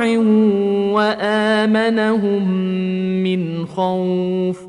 جوع وآمنهم من خوف